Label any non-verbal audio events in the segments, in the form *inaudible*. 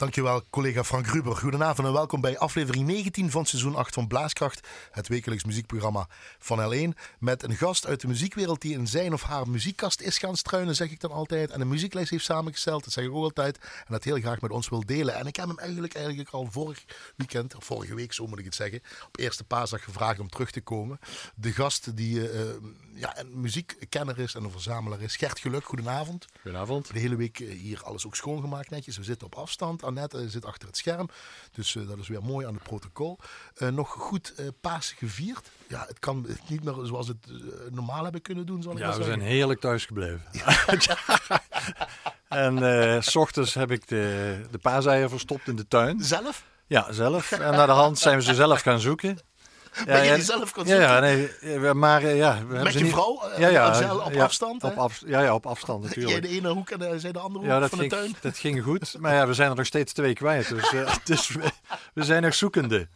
Dankjewel, collega Frank Ruber. Goedenavond en welkom bij aflevering 19 van seizoen 8 van Blaaskracht, het wekelijks muziekprogramma van L1. Met een gast uit de muziekwereld die in zijn of haar muziekkast is gaan struinen, zeg ik dan altijd. En een muzieklijst heeft samengesteld, dat zeg ik ook altijd. En dat heel graag met ons wil delen. En ik heb hem eigenlijk, eigenlijk al vorig weekend, of vorige week zo moet ik het zeggen, op eerste paasdag gevraagd om terug te komen. De gast die uh, ja, een muziekkenner is en een verzamelaar is, Gert Geluk. Goedenavond. Goedenavond. De hele week hier alles ook schoongemaakt netjes. We zitten op afstand. Annette zit achter het scherm. Dus uh, dat is weer mooi aan het protocol. Uh, nog goed Pasen gevierd. Ja, het kan niet meer zoals het normaal hebben kunnen doen, zal ik ja, we zeggen. zijn heerlijk thuis gebleven. *laughs* en s ochtends heb ik de, de paaseieren verstopt in de tuin. Zelf? Ja, zelf. En naar de hand zijn we ze zelf gaan zoeken. *laughs* Ja, ben je die zelf kon ja, ja, nee, maar ja, we Met je niet... vrouw? ja, ja, op afstand? Op af, ja, ja, op afstand natuurlijk. Jij de ene hoek en zij de andere hoek ja, dat van ging, de tuin? dat ging goed. Maar ja, we zijn er nog steeds twee kwijt. Dus, uh, *laughs* dus we, we, zijn nog zoekende.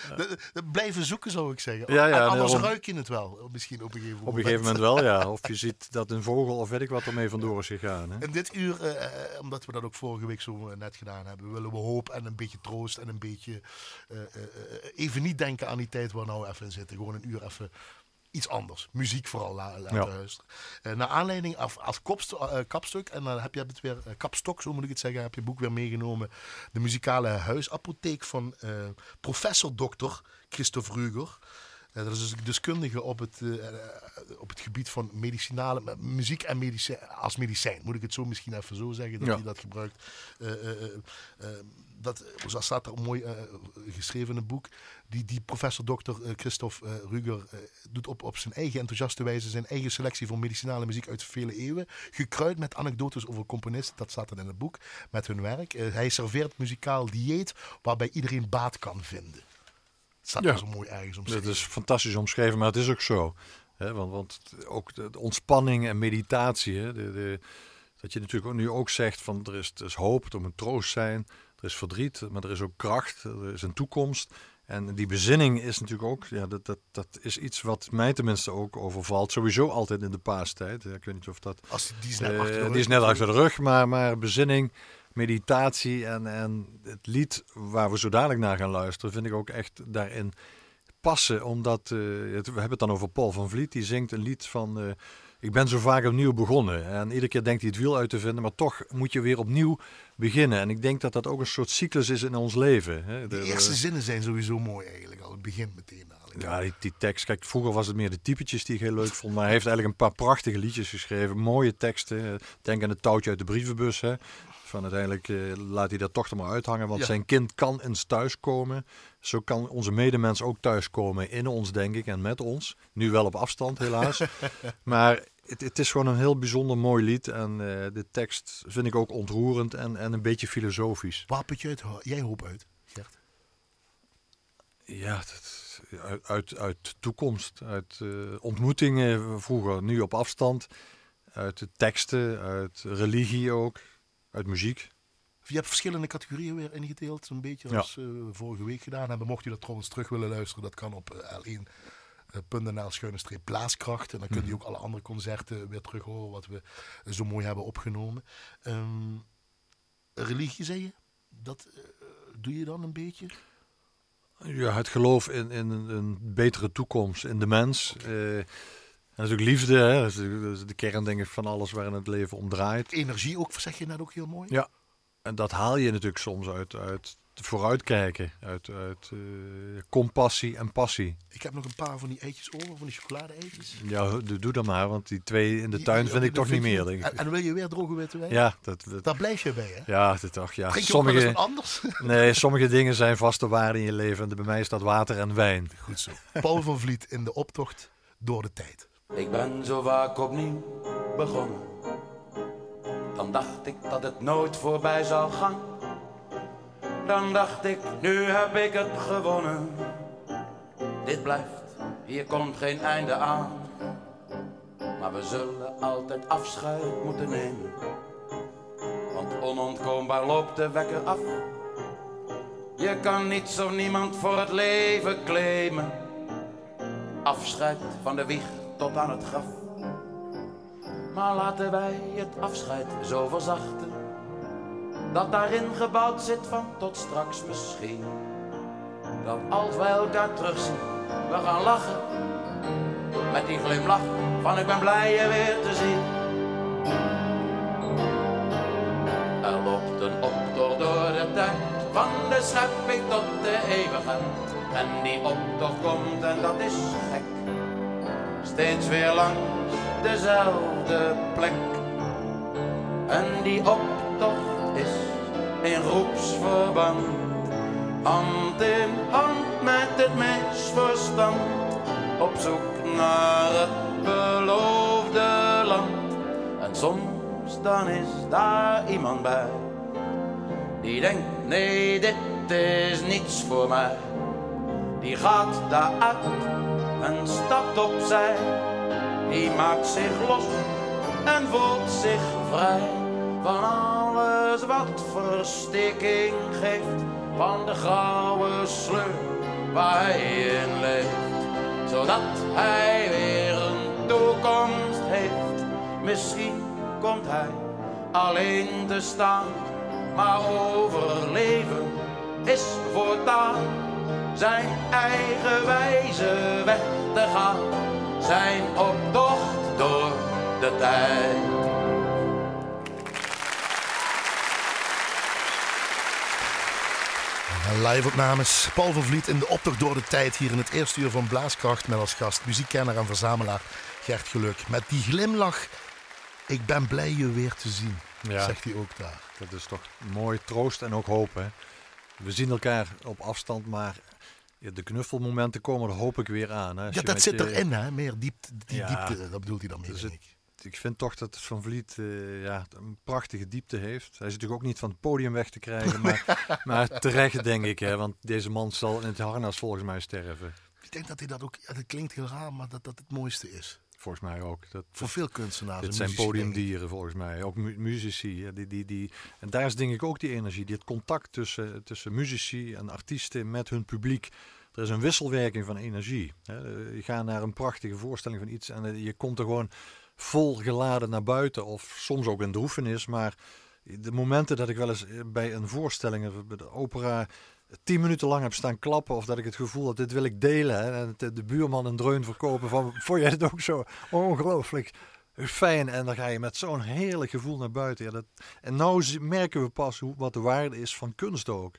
*laughs* De, de blijven zoeken, zou ik zeggen. Ja, ja, en anders daarom... ruik je het wel, misschien op een gegeven moment. Op een gegeven moment wel, ja. *laughs* Of je ziet dat een vogel of weet ik wat ermee vandoor is gegaan. Hè? In dit uur, uh, omdat we dat ook vorige week zo net gedaan hebben, willen we hoop en een beetje troost en een beetje uh, even niet denken aan die tijd waar we nou even in zitten. Gewoon een uur even iets anders. Muziek vooral la laten Ja. luisteren. Uh, naar aanleiding af, als kopst, uh, kapstuk, en dan heb je het weer, uh, kapstok, zo moet ik het zeggen, heb je boek weer meegenomen. De muzikale huisapotheek van professor dokter Christophe Ruger. Dat is dus een deskundige op het, op het gebied van medicinale muziek en medicijn, als medicijn. Moet ik het zo misschien even zo zeggen dat Ja. hij dat gebruikt. Dat zo staat er mooi geschreven in het boek. Die, die professor dokter Christophe Ruger doet op, op zijn eigen enthousiaste wijze zijn eigen selectie van medicinale muziek uit vele eeuwen. Gekruid met anekdotes over componisten, dat staat dan in het boek, met hun werk. hij serveert muzikaal dieet waarbij iedereen baat kan vinden. Het staat Ja. ja. zo mooi ergens omschreven. Dat is fantastisch omschreven, maar het is ook zo. Hè? Want, want ook de, de ontspanning en meditatie. Hè? De, de, dat je natuurlijk ook nu ook zegt van er is, er is hoop, er moet troost zijn. Er is verdriet, maar er is ook kracht, er is een toekomst. En die bezinning is natuurlijk ook, ja, dat, dat, dat is iets wat mij tenminste ook overvalt. Sowieso altijd in de paastijd. Ik weet niet of dat... Als die, die is net eh, achter de rug die is net achter de rug, maar, maar bezinning, meditatie en, en het lied waar we zo dadelijk naar gaan luisteren, vind ik ook echt daarin passen. Omdat, eh, het- we hebben het dan over Paul van Vliet, die zingt een lied van... eh, ik ben zo vaak opnieuw begonnen. En iedere keer denkt hij het wiel uit te vinden, maar toch moet je weer opnieuw beginnen. En ik denk dat dat ook een soort cyclus is in ons leven. Hè. De eerste zinnen zijn sowieso mooi eigenlijk al. Het begint meteen. Ja, die, die tekst. Kijk, vroeger was het meer de typetjes die ik heel leuk vond. Maar hij heeft eigenlijk een paar prachtige liedjes geschreven. Mooie teksten. Denk aan het touwtje uit de brievenbus. Hè. Van uiteindelijk eh, laat hij dat toch er maar uithangen. Want Ja. zijn kind kan eens thuiskomen. Zo kan onze medemens ook thuiskomen. In ons, denk ik. En met ons. Nu wel op afstand, helaas. *laughs* maar het, is gewoon een heel bijzonder mooi lied. En eh, de tekst vind ik ook ontroerend en, en een beetje filosofisch. Waar put je het, jij hoop uit, zegt? Ja, dat, uit, uit, uit toekomst, uit eh, ontmoetingen vroeger, nu op afstand. Uit de teksten, uit religie ook, uit muziek. Je hebt verschillende categorieën weer ingedeeld, een beetje als we vorige week gedaan hebben. Mocht u dat trouwens terug willen luisteren, dat kan op L1 eh, nl schuine blaaskracht. En dan kun je mhm. ook alle andere concerten weer terug horen wat we zo mooi hebben opgenomen. Ehm, religie, zei je? Dat eh, doe je dan een beetje? Ja, het geloof in, in een betere toekomst, in de mens. Eh, en natuurlijk liefde, hè? Dat is, de, dat kern van alles waarin het leven om draait. Energie ook, zeg je net ook heel mooi. Ja, en dat haal je natuurlijk soms uit, uit vooruitkijken, uit, uit eh, compassie en passie. Ik heb nog een paar van die eitjes over, van die chocolade-eitjes. Ja, doe, dat maar, want die twee in de Die- tuin die- vind ik toch niet meer, denk En, ik. en wil je weer droge witte wijn? Ja, dat, dat, Daar blijf je bij, hè? ja, dat toch, ja. Drink je Sommige, anders? *laughs* nee, sommige dingen zijn vaste waarden in je leven. En bij mij is dat water en wijn. Goed zo. Paul van Vliet in de optocht door de tijd. Ik ben zo vaak opnieuw begonnen. Dan dacht ik dat het nooit voorbij zou gaan. Dan dacht ik, nu heb ik het gewonnen. Dit blijft, hier komt geen einde aan. Maar we zullen altijd afscheid moeten nemen. Want onontkoombaar loopt de wekker af. Je kan niets of niemand voor het leven claimen. Afscheid van de wieg tot aan het graf. Maar laten wij het afscheid zo verzachten. Dat daarin gebouwd zit van tot straks misschien. Dat als wij elkaar terugzien, we gaan lachen. Met die glimlach van ik ben blij je weer te zien. Er loopt een optocht door de tijd, van de schepping tot de eeuwigheid. En die optocht komt en dat is gek. Steeds weer langs dezelfde plek. En die optocht is in groepsverband. Hand in hand met het misverstand. Op zoek naar het beloofde land. En soms dan is daar iemand bij. Die denkt, nee dit is niets voor mij. Die gaat daaruit en stapt opzij. Die maakt zich los en voelt zich vrij van wat verstikking geeft. Van de grauwe sleur waar hij in leeft. Zodat hij weer een toekomst heeft. Misschien komt hij alleen te staan. Maar overleven is voortaan zijn eigen wijze weg te gaan. Zijn optocht door de tijd. Live opnames. Paul van Vliet in de optocht door de tijd hier in het eerste uur van Blaaskracht met als gast muziekkenner en verzamelaar Gert Geluk. Met die glimlach, ik ben blij je weer te zien, Ja. zegt hij ook daar. Dat is toch mooi troost en ook hoop. Hè? We zien elkaar op afstand, maar de knuffelmomenten komen er hoop ik weer aan. Hè? Als Ja, je dat zit je- erin, hè? Meer diepte, die Ja. diepte, dat bedoelt hij dan mee, Dus ik. Vind toch dat Van Vliet eh, ja, een prachtige diepte heeft. Hij is natuurlijk ook niet van het podium weg te krijgen, maar, *laughs* maar terecht denk ik. Hè, want deze man zal in het harnas volgens mij sterven. Ik denk dat hij dat ook, ja, dat klinkt heel raar, maar dat dat het mooiste is. Volgens mij ook. Dat, Voor veel kunstenaars. dit en zijn podiumdieren volgens mij. Ook mu- muzici. Die, die, die, en daar is denk ik ook die energie. Die het contact tussen, tussen muzici en artiesten met hun publiek. Er is een wisselwerking van energie. Hè. Je gaat naar een prachtige voorstelling van iets en eh, je komt er gewoon vol geladen naar buiten. Of soms ook in droefenis. Maar de momenten dat ik wel eens eh, bij een voorstelling, bij de opera, tien minuten lang heb staan klappen. Of dat ik het gevoel had, dit wil ik delen. En de, buurman een dreun verkopen van, *laughs* vond jij het ook zo ongelooflijk fijn? En dan ga je met zo'n heerlijk gevoel naar buiten. Dat, en nou merken we pas hoe, wat de waarde is van kunst ook.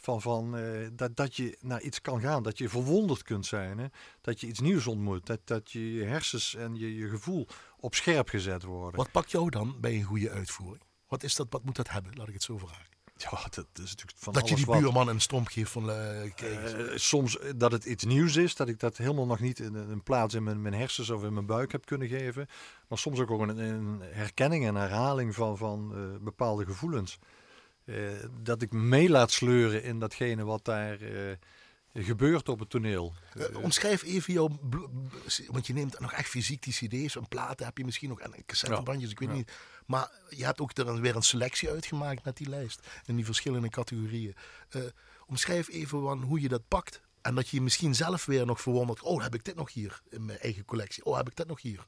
Van, van, eh, dat, dat je naar iets kan gaan, dat je verwonderd kunt zijn. Hè? Dat je iets nieuws ontmoet, dat, dat je, je hersens en je, je gevoel op scherp gezet worden. Wat pakt jou dan bij een goede uitvoering? Wat is dat, wat moet dat hebben? Laat ik het zo vragen. Ja, dat is natuurlijk van dat je die wat. buurman een stomp geeft van... eh, eens. Eh, soms dat het iets nieuws is, dat ik dat helemaal nog niet in een plaats in mijn, mijn hersens of in mijn buik heb kunnen geven. Maar soms ook een, een herkenning en herhaling van, van eh, bepaalde gevoelens. Eh, dat ik me mee laat sleuren in datgene wat daar eh, gebeurt op het toneel. Eh, omschrijf even jouw... Want je neemt nog echt fysiek die cd's, een platen heb je misschien nog, en cassettebandjes, ik weet Ja. niet. Maar je hebt ook er een- weer een selectie uitgemaakt met die lijst. In die verschillende categorieën. Eh, omschrijf even van hoe je dat pakt. En dat je je misschien zelf weer nog verwondert. Oh, heb ik dit nog hier in mijn eigen collectie? Oh, heb ik dat nog hier?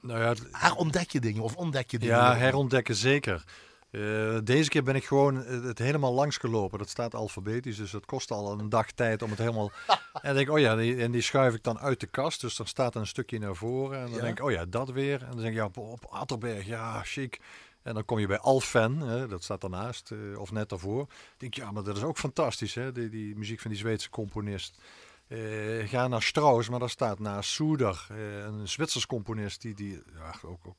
Nou ja, Herontdek je dingen of ontdek je dingen? Ja, herontdekken zeker. Eh, deze keer ben ik gewoon het, helemaal langs gelopen. Dat staat alfabetisch, dus dat kost al een dag tijd om het helemaal... *laughs* en denk ik, oh ja, die, en die schuif ik dan uit de kast. Dus dan staat er een stukje naar voren. En dan Ja. denk ik, oh ja, dat weer. En dan denk ik, ja, op, Atterberg, ja, chic. En dan kom je bij Alfen, hè, dat staat daarnaast, eh, of net daarvoor. Dan denk ja, maar dat is ook fantastisch, hè, die, die muziek van die Zweedse componist. Eh, ga naar Strauss, maar daar staat naast Soeder, een Zwitsers componist die, die ja, ook, ook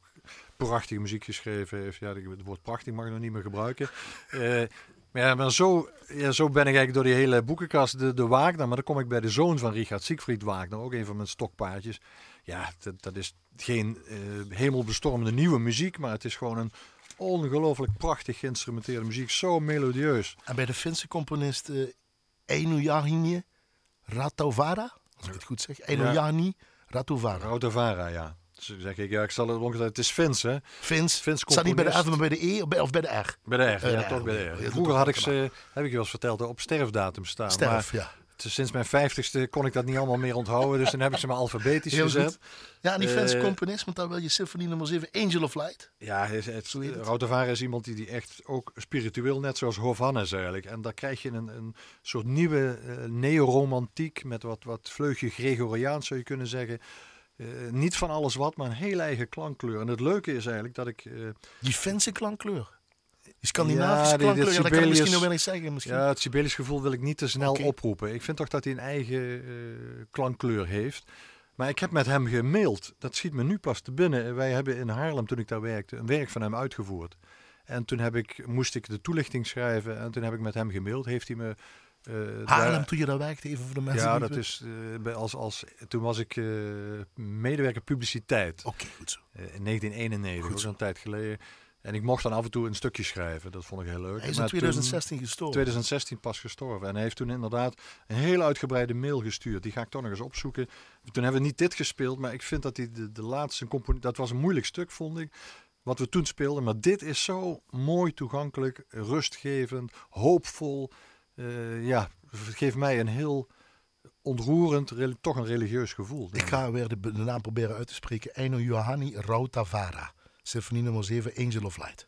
prachtige muziek geschreven heeft. Ja, het woord prachtig mag ik nog niet meer gebruiken. Eh, maar ja, maar zo, ja, zo ben ik eigenlijk door die hele boekenkast, de, de Wagner. Maar dan kom ik bij de zoon van Richard Siegfried Wagner, ook een van mijn stokpaardjes. Ja, dat, dat is geen eh, hemelbestormende nieuwe muziek, maar het is gewoon een ongelooflijk prachtig geïnstrumenteerde muziek. Zo melodieus. En bij de Finse componist uh, Einu Jahini Ratovara, als ik het goed zeg. Ja. Jahini Ratovara. Rautavara, ja. Dus zeg ik, ja, ik zal het ongetwijfeld. Het is Fins, hè? Fins. Fins Staat niet bij de F, maar bij de E of bij, de R. Bij de R, Eh, ja, toch bij de R. Vroeger had ik ze, heb ik je wel eens verteld, op sterfdatum staan. Sterf, Maar ja. sinds mijn vijftigste kon ik dat niet allemaal meer onthouden. Dus dan heb ik ze maar alfabetisch Heel gezet. goed. Ja, en die Franse Eh, componist, want dan wil je symfonie nummer 7, Angel of Light. Ja, het, is iemand die, die echt ook spiritueel, net zoals Hovannes eigenlijk. En daar krijg je een, een soort nieuwe eh, neoromantiek met wat, wat vleugje Gregoriaans zou je kunnen zeggen. Eh, niet van alles wat, maar een heel eigen klankkleur. En het leuke is eigenlijk dat ik... eh, Die Finse klankkleur. Die Scandinavische Ja, klankkleur, ja, dat kan misschien Sibelius- nog wel eens zeggen. Misschien. Ja, het Sibelisch gevoel wil ik niet te snel oproepen. Ik vind toch dat hij een eigen eh, klankkleur heeft. Maar ik heb met hem gemaild. Dat schiet me nu pas te binnen. Wij hebben in Haarlem, toen ik daar werkte, een werk van hem uitgevoerd. En toen heb ik, moest ik de toelichting schrijven. En toen heb ik met hem gemaild. Heeft hij me... eh, Haarlem, daar- toen je daar werkte, even voor de mensen ja, die... dat is eh, als, als, toen was ik eh, medewerker publiciteit. Oké, goed zo. In 1991, Goed zo. een tijd geleden. En ik mocht dan af en toe een stukje schrijven. Dat vond ik heel leuk. Hij is in Maar toen- 2016 gestorven. 2016 pas gestorven. En hij heeft toen inderdaad een hele uitgebreide mail gestuurd. Die ga ik toch nog eens opzoeken. Toen hebben we niet dit gespeeld, maar ik vind dat hij de, de laatste component... Dat was een moeilijk stuk, vond ik. Wat we toen speelden. Maar dit is zo mooi toegankelijk, rustgevend, hoopvol. Eh, ja, het geeft mij een heel ontroerend, toch een religieus gevoel. Ik ga weer de, naam proberen uit te spreken. Eino Johanni Rautavaara. Symfonie nummer 7, Angel of Light.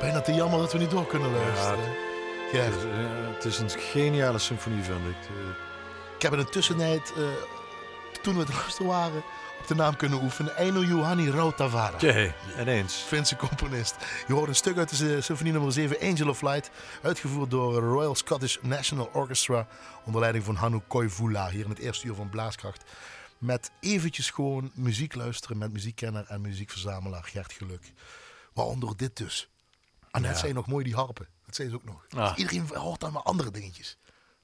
Bijna te jammer dat we niet door kunnen luisteren. Ja, Het is, eh, het is een geniale symfonie, vind ik. Eh, ik heb in de tussentijd, eh, toen we het luisteren waren, op de naam kunnen oefenen. Eino Johanni Rautavaara. Oké, ineens. Finse componist. Je hoort een stuk uit de symfonie nummer 7, Angel of Light, uitgevoerd door de Royal Scottish National Orchestra onder leiding van Hannu Koivula, hier in het eerste uur van Blaaskracht. Met eventjes gewoon muziek luisteren met muziekkenner en muziekverzamelaar Gert Geluk. Waaronder dit dus. En Ja. zijn nog mooi die harpen. Dat zijn ze ook nog. Ah. Dus iedereen hoort dan maar andere dingetjes.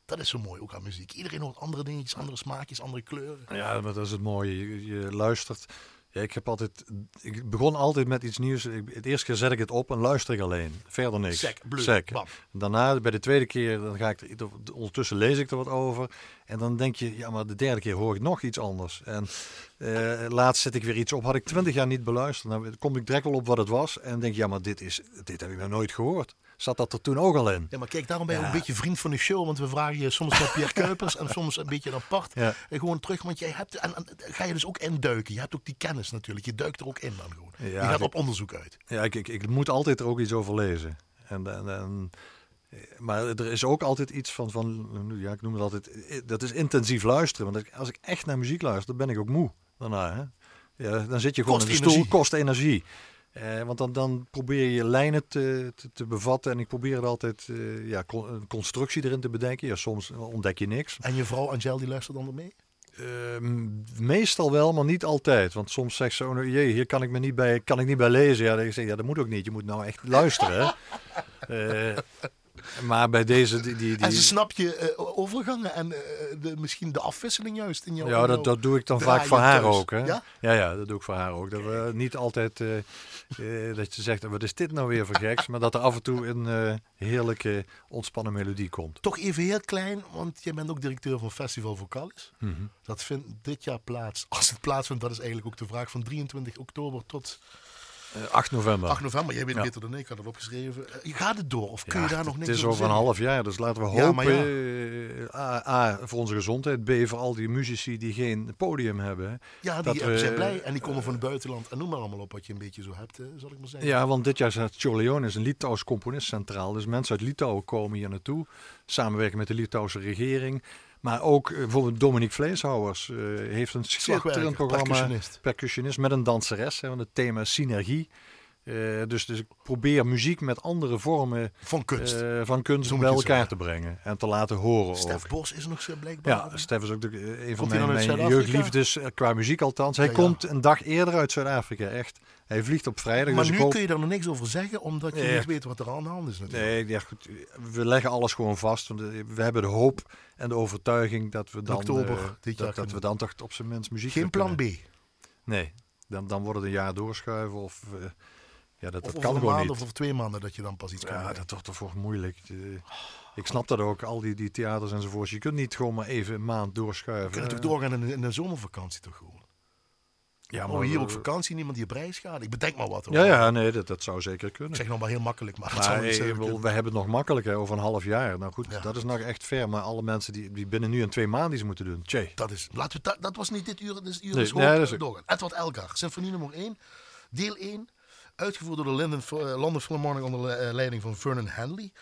Dat is zo mooi ook aan muziek. Iedereen hoort andere dingetjes, andere smaakjes, andere kleuren. Ja, maar dat is het mooie. Je, je luistert. Ja, ik heb altijd. Ik begon altijd met iets nieuws. Ik, het eerste keer zet ik het op en luister ik alleen. Verder niks. Bleu, bam. Daarna, bij de tweede keer, dan ga ik er, ondertussen lees ik er wat over. En dan denk je, ja, maar de derde keer hoor ik nog iets anders. En eh, laatst zet ik weer iets op. Had ik twintig jaar niet beluisterd. Dan kom ik direct wel op wat het was. En denk, ja, maar dit, is, dit heb ik nog nooit gehoord. Zat dat er toen ook al in? Ja, maar kijk, daarom ben je Ja. ook een beetje vriend van de show. Want we vragen je soms naar Pierre *laughs* Kuipers en soms een beetje apart. Ja. En gewoon terug, want jij hebt... En, en ga je dus ook induiken. Je hebt ook die kennis natuurlijk. Je duikt er ook in dan gewoon. Ja, je gaat op onderzoek uit. Ja, ik, ik, ik moet altijd er ook iets over lezen. En, en, en, maar er is ook altijd iets van, van, ja, ik noem het altijd, dat is intensief luisteren. Want als ik echt naar muziek luister, dan ben ik ook moe daarna. Hè? Ja, dan zit je gewoon Kost in de stoel, energie. kost energie. Eh, want dan, dan probeer je lijnen te, te, te bevatten. En ik probeer er altijd eh, ja, con- een constructie erin te bedenken. Ja, soms ontdek je niks. En je vrouw Angel, die luistert dan mee? Ehm, meestal wel, maar niet altijd. Want soms zegt ze, oh, nou, jee, hier kan ik, me niet bij, kan ik niet bij lezen. Ja, dan zeg ik, ja, dat moet ook niet. Je moet nou echt luisteren. *laughs* maar bij deze, die... die, die En ze snapt je eh, overgangen en eh, de, misschien de afwisseling juist in jouw... ja, dat, dat doe ik dan vaak voor haar thuis. ook. Hè? Ja? Ja, ja, dat doe ik voor haar ook. Dat we niet altijd eh, dat je zegt, wat is dit nou weer voor geks? Maar dat er af en toe een heerlijke, ontspannen melodie komt. Toch even heel klein, want jij bent ook directeur van Festival Vocalis. Mhm. Dat vindt dit jaar plaats. Als het plaatsvindt, dat is eigenlijk ook de vraag van 23 oktober tot Eh, 8 november. 8 november. Jij weet het Ja. beter dan ik, ik had het opgeschreven. Eh, Gaat het door of kun Ja, je daar nog het niks is over over een half jaar, dus laten we hopen. ja. eh, A, A, voor onze gezondheid. B, voor al die muzici die geen podium hebben. Ja, die eh, we- zijn blij en die komen van het buitenland. En noem maar allemaal op wat je een beetje zo hebt, eh, zal ik maar zeggen. Ja, want dit jaar staat Choleone is een Litouws componist centraal. Dus mensen uit Litouwen komen hier naartoe. Samenwerken met de Litouwse regering. Maar ook eh, bijvoorbeeld Dominique Vleeshouwers eh, heeft een schitterend programma. percussionist. Percussionist met een danseres. Hè, want het thema is synergie. Eh, dus, dus ik probeer muziek met andere vormen Van kunst. eh, van kunst bij elkaar zeggen. te brengen. En te laten horen Stef. Bos is nog blijkbaar. Ja, Stef is ook de, een van Komt mijn, jeugdliefdes, qua muziek althans. Hij Ja, ja. komt een dag eerder uit Zuid-Afrika, echt. Hij vliegt op vrijdag. maar dus nu hoop... kun je er nog niks over zeggen, omdat je Nee. niet weet wat er aan de hand is natuurlijk. Nee, ja, goed, we leggen alles gewoon vast. Want eh, we hebben de hoop en de overtuiging dat we dan, oktober eh, dit jaar dat, we dan toch op zijn minst muziek Geen kunnen- plan B. Nee, dan, dan wordt het een jaar doorschuiven of eh, ja, dat, Of dat kan een gewoon maand niet. of over twee maanden dat je dan pas iets kan Ja, dat wordt toch voor moeilijk. Ik snap dat ook, al die, die theaters enzovoorts. Je kunt niet gewoon maar even een maand Je doorschuiven. kunt toch Eh, doorgaan in, de- in de zomervakantie toch gewoon? Ja, Oh, hier we- op vakantie, niemand die op reis gaat. Ik bedenk maar wat. hoor. Ja, ja, nee, dat, dat zou zeker Ik kunnen. zeg nog maar heel makkelijk, maar, Maar kunnen. we hebben het nog makkelijker over een half jaar. Nou goed, Ja. dat is nog echt ver. Maar alle mensen die, die binnen nu en twee maanden iets moeten doen. Tjee. Dat, is, laten we, dat, dat was niet dit uur, dit uur Nee, is nee, dat is doorgaan. Edward Elgar, symfonie nummer 1, deel 1. Uitgevoerd door de Linden, eh, London Philharmonic onder eh, leiding van Vernon Hanley.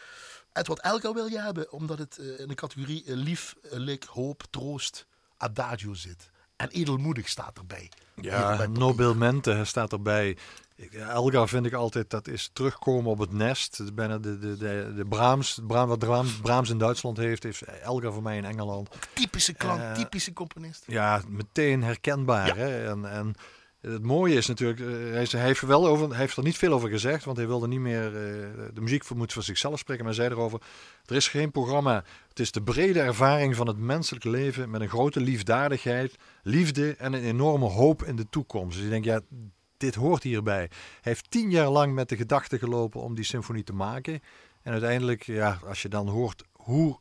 Edward Elgar wil je hebben, omdat het eh, in de categorie lief, lik, hoop, troost, adagio zit. En edelmoedig staat erbij. Ja. Nobelmente staat erbij. Ik- Elgar vind ik altijd, dat is terugkomen op het nest. Bijna de, de, de, de Brahms, Brahms, wat Brahms, Brahms in Duitsland heeft, heeft Elgar voor mij in Engeland. Typische klank, Eh, typische componist. Ja, meteen herkenbaar. Ja. Hè? En, en het mooie is natuurlijk, eh, hij, heeft, er wel over, hij heeft er niet veel over gezegd, want hij wilde niet meer, eh, de muziek voor- moet voor zichzelf spreken, maar hij zei erover, er is geen programma, het is de brede ervaring van het menselijk leven met een grote liefdadigheid, liefde en een enorme hoop in de toekomst. Dus ik denk, ja, dit hoort hierbij. Hij heeft tien jaar lang met de gedachte gelopen om die symfonie te maken. En uiteindelijk, ja, als je dan hoort hoe,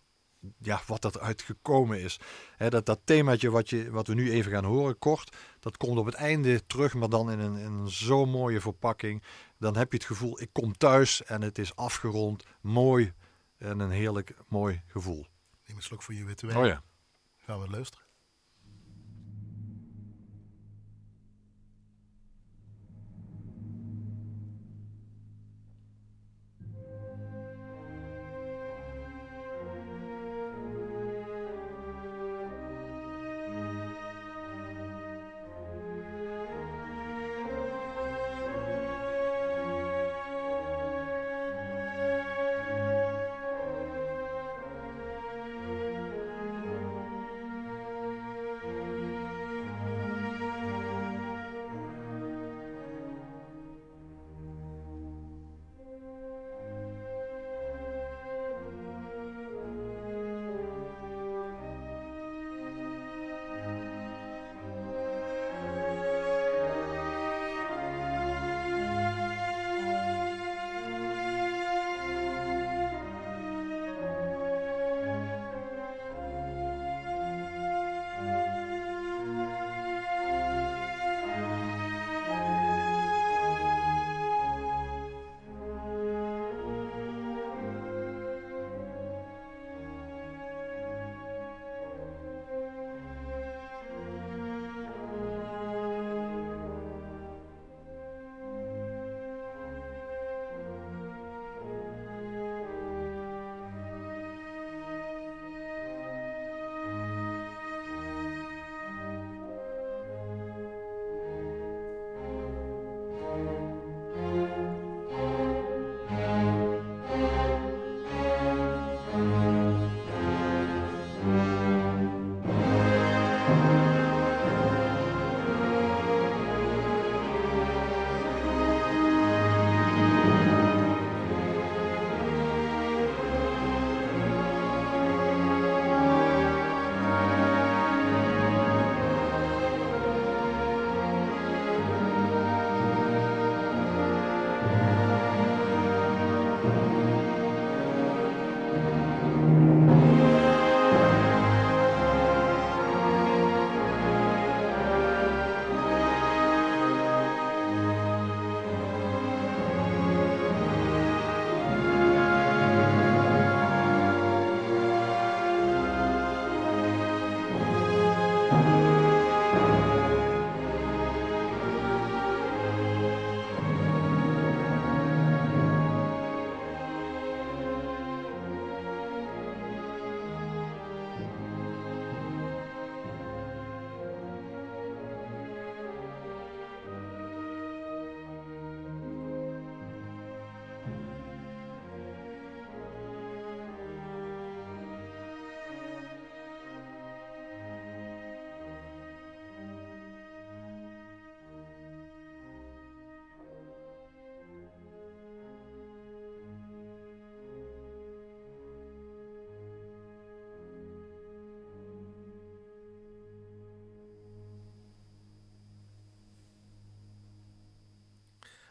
ja, wat dat uitgekomen is. Hè, dat, dat themaatje wat, je, wat we nu even gaan horen, kort, dat komt op het einde terug, maar dan in een, in een zo mooie verpakking. Dan heb je het gevoel, ik kom thuis en het is afgerond, mooi en een heerlijk mooi gevoel. Neem een slok voor je witte wijn. Oh ja. Gaan we luisteren.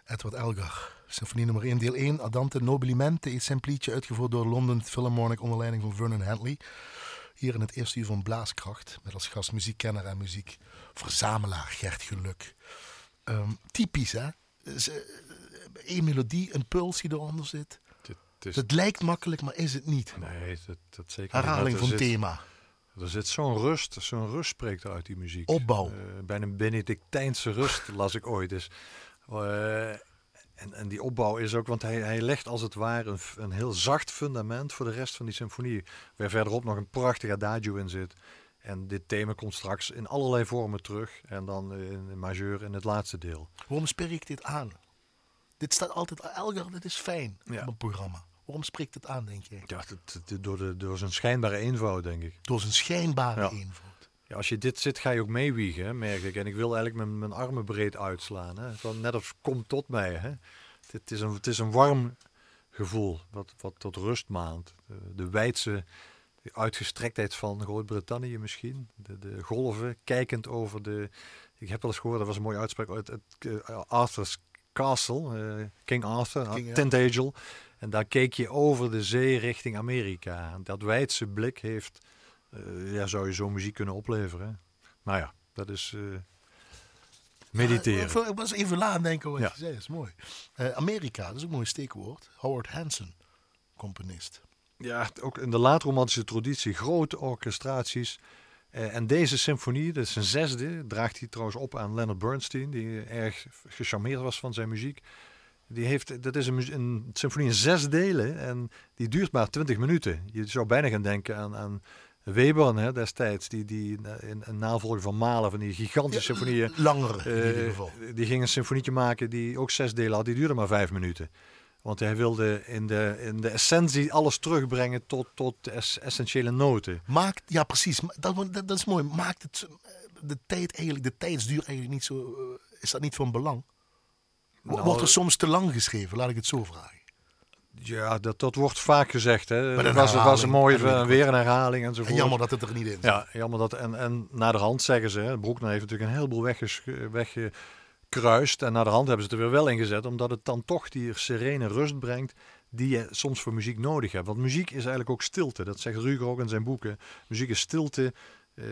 Edward Elgar. Symfonie nummer 1, deel 1. Adante Nobilimente, een simplietje uitgevoerd door London Philharmonic onder leiding van Vernon Henley. Hier in het eerste uur van Blaaskracht. Met als gast muziekkenner en muziekverzamelaar Gert Geluk. Um, typisch, hè? Eén melodie, een puls die eronder zit. Het, het lijkt makkelijk, maar is het niet. Nee, dat, dat zeker Herhaling niet. van thema. Er zit zo'n rust, zo'n rust spreekt uit die muziek. Opbouw. Uh, bijna een Benedictijnse rust *laughs* las ik ooit. Dus, uh, en, en die opbouw is ook, want hij, hij legt als het ware een, een heel zacht fundament voor de rest van die symfonie. Waar verderop nog een prachtig adagio in zit. En dit thema komt straks in allerlei vormen terug. En dan in majeur in het laatste deel. Waarom spreek ik dit aan? Dit staat altijd, Elgar, dit is fijn ja. op een programma. Waarom spreekt het aan, denk je? Ja, door, de, door zijn schijnbare eenvoud, denk ik. Door zijn schijnbare ja. eenvoud. Ja, als je dit zit, ga je ook meewiegen, merk ik. En ik wil eigenlijk mijn, mijn armen breed uitslaan. Hè. Van, net als kom tot mij. Hè. Het, is een, het is een warm gevoel, wat, wat tot rust maand. De, de wijdse de uitgestrektheid van Groot-Brittannië misschien. De, de golven, kijkend over de... Ik heb wel eens gehoord, dat was een mooie uitspraak uit het, uh, Arthur's Castle, uh, King Arthur, King, Tent Angel. En daar keek je over de zee richting Amerika. En dat wijdse blik heeft, uh, ja, zou je zo muziek kunnen opleveren. Nou ja, dat is uh, mediteren. Ja, ik was even laat denken wat ja. je zei, dat is mooi. Uh, Amerika, dat is ook een mooi steekwoord. Howard Hanson, componist. Ja, ook in de laatromantische traditie, grote orchestraties. En deze symfonie, dat is een zesde, draagt hij trouwens op aan Leonard Bernstein, die erg gecharmeerd was van zijn muziek. Die heeft, dat is een, een symfonie in zes delen en die duurt maar 20 minuten. Je zou bijna gaan denken aan, aan Weber hè, destijds, die, die in een navolger van Malen, van die gigantische symfonieën. Langer in ieder geval. Uh, die ging een symfonietje maken die ook zes delen had, die duurde maar vijf minuten. Want hij wilde in de, in de essentie alles terugbrengen tot, tot es, essentiële noten. Maakt, ja precies, dat, dat, dat, is mooi. Maakt het de tijd eigenlijk, de tijdsduur eigenlijk niet zo, is dat niet van belang? Nou, wordt er soms te lang geschreven, laat ik het zo vragen. Ja, dat, dat wordt vaak gezegd. Hè. Het was, was een mooie weer een herhaling enzovoort. En jammer dat het er niet in zit. Ja, jammer dat. En, en naar de hand zeggen ze, hè, Broekner heeft natuurlijk een heleboel weggekruist. En naar de hand hebben ze het er weer wel ingezet, omdat het dan toch die serene rust brengt die je soms voor muziek nodig hebt. Want muziek is eigenlijk ook stilte. Dat zegt Ruger ook in zijn boeken. Muziek is stilte, uh,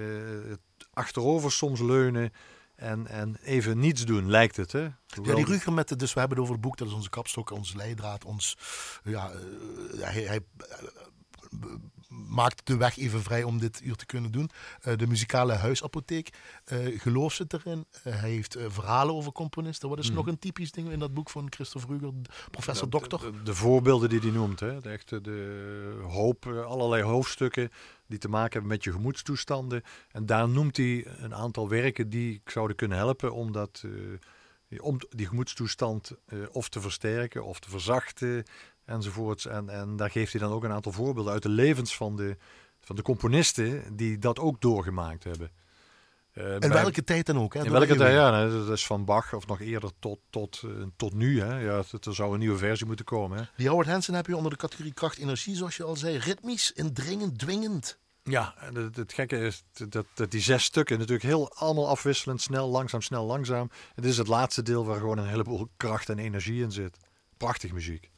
achterover soms leunen. En, en even niets doen, lijkt het. Hè? Ja, die Ruger met de, dus we hebben het over het boek, dat is onze kapstok, onze leidraad, ons, ja, uh, hij, hij maakt de weg even vrij om dit uur te kunnen doen. Uh, de muzikale huisapotheek, geloof zit erin. hij heeft verhalen over componisten. Wat is mm. nog een typisch ding in dat boek van Christophe Ruger, professor dokter? De, de, de, voorbeelden die hij noemt, hè? De, echte, de hoop, allerlei hoofdstukken die te maken hebben met je gemoedstoestanden. En daar noemt hij een aantal werken die zouden kunnen helpen om, dat, uh, om die gemoedstoestand uh, of te versterken of te verzachten enzovoorts. En, en daar geeft hij dan ook een aantal voorbeelden uit de levens van de, van de componisten die dat ook doorgemaakt hebben. Uh, en welke tijd dan ook? Hè? In welke tijd, ja. Dat is van Bach of nog eerder tot, tot, uh, tot nu. Hè? Ja, er zou een nieuwe versie moeten komen. Hè? Die Howard Hansen heb je onder de categorie kracht-energie, zoals je al zei. Ritmisch, indringend, dwingend. Ja, het, het gekke is dat, dat die zes stukken natuurlijk heel allemaal afwisselend, snel, langzaam, snel, langzaam. Het is het laatste deel waar gewoon een heleboel kracht en energie in zit. Prachtig muziek.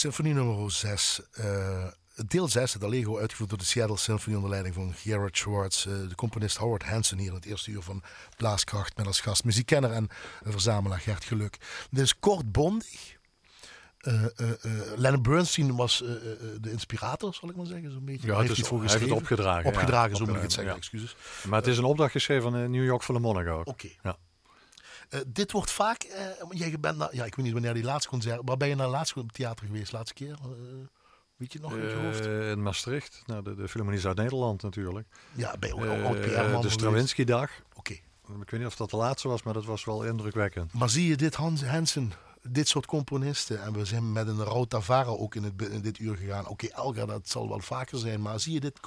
Symfonie nummer 6. Uh, deel 6, het Allegro, uitgevoerd door de Seattle Symphony onder leiding van Gerard Schwartz. Uh, de componist Howard Hansen hier in het eerste uur van Blaaskracht met als gast muziekkenner en verzamelaar Gert Geluk. Dit is kort bondig. Uh, Leonard Bernstein was de inspirator, zal ik maar zeggen. Zo'n beetje. Ja, het is, heeft het opgedragen. Opgedragen, zo moet ik het zeggen, excuses. Maar het is een opdracht geschreven van New York Philharmonic ook. Oké. Ja. Dit wordt vaak, jij bent naar, ja, ik weet niet wanneer die laatste concert, waar ben je naar de laatste theater geweest, laatste keer? Weet je nog in je hoofd? in Maastricht, nou, de, de Philharmonie Zuid-Nederland natuurlijk. Ja, bij ook, De Stravinsky-dag. Oké. Ik weet niet of dat de laatste was, maar dat was wel indrukwekkend. Maar zie je dit Hans Hansen dit soort componisten. En we zijn met een Rautavara ook in, het, in dit uur gegaan. Oké, Elga, dat zal wel vaker zijn. Maar zie je dit,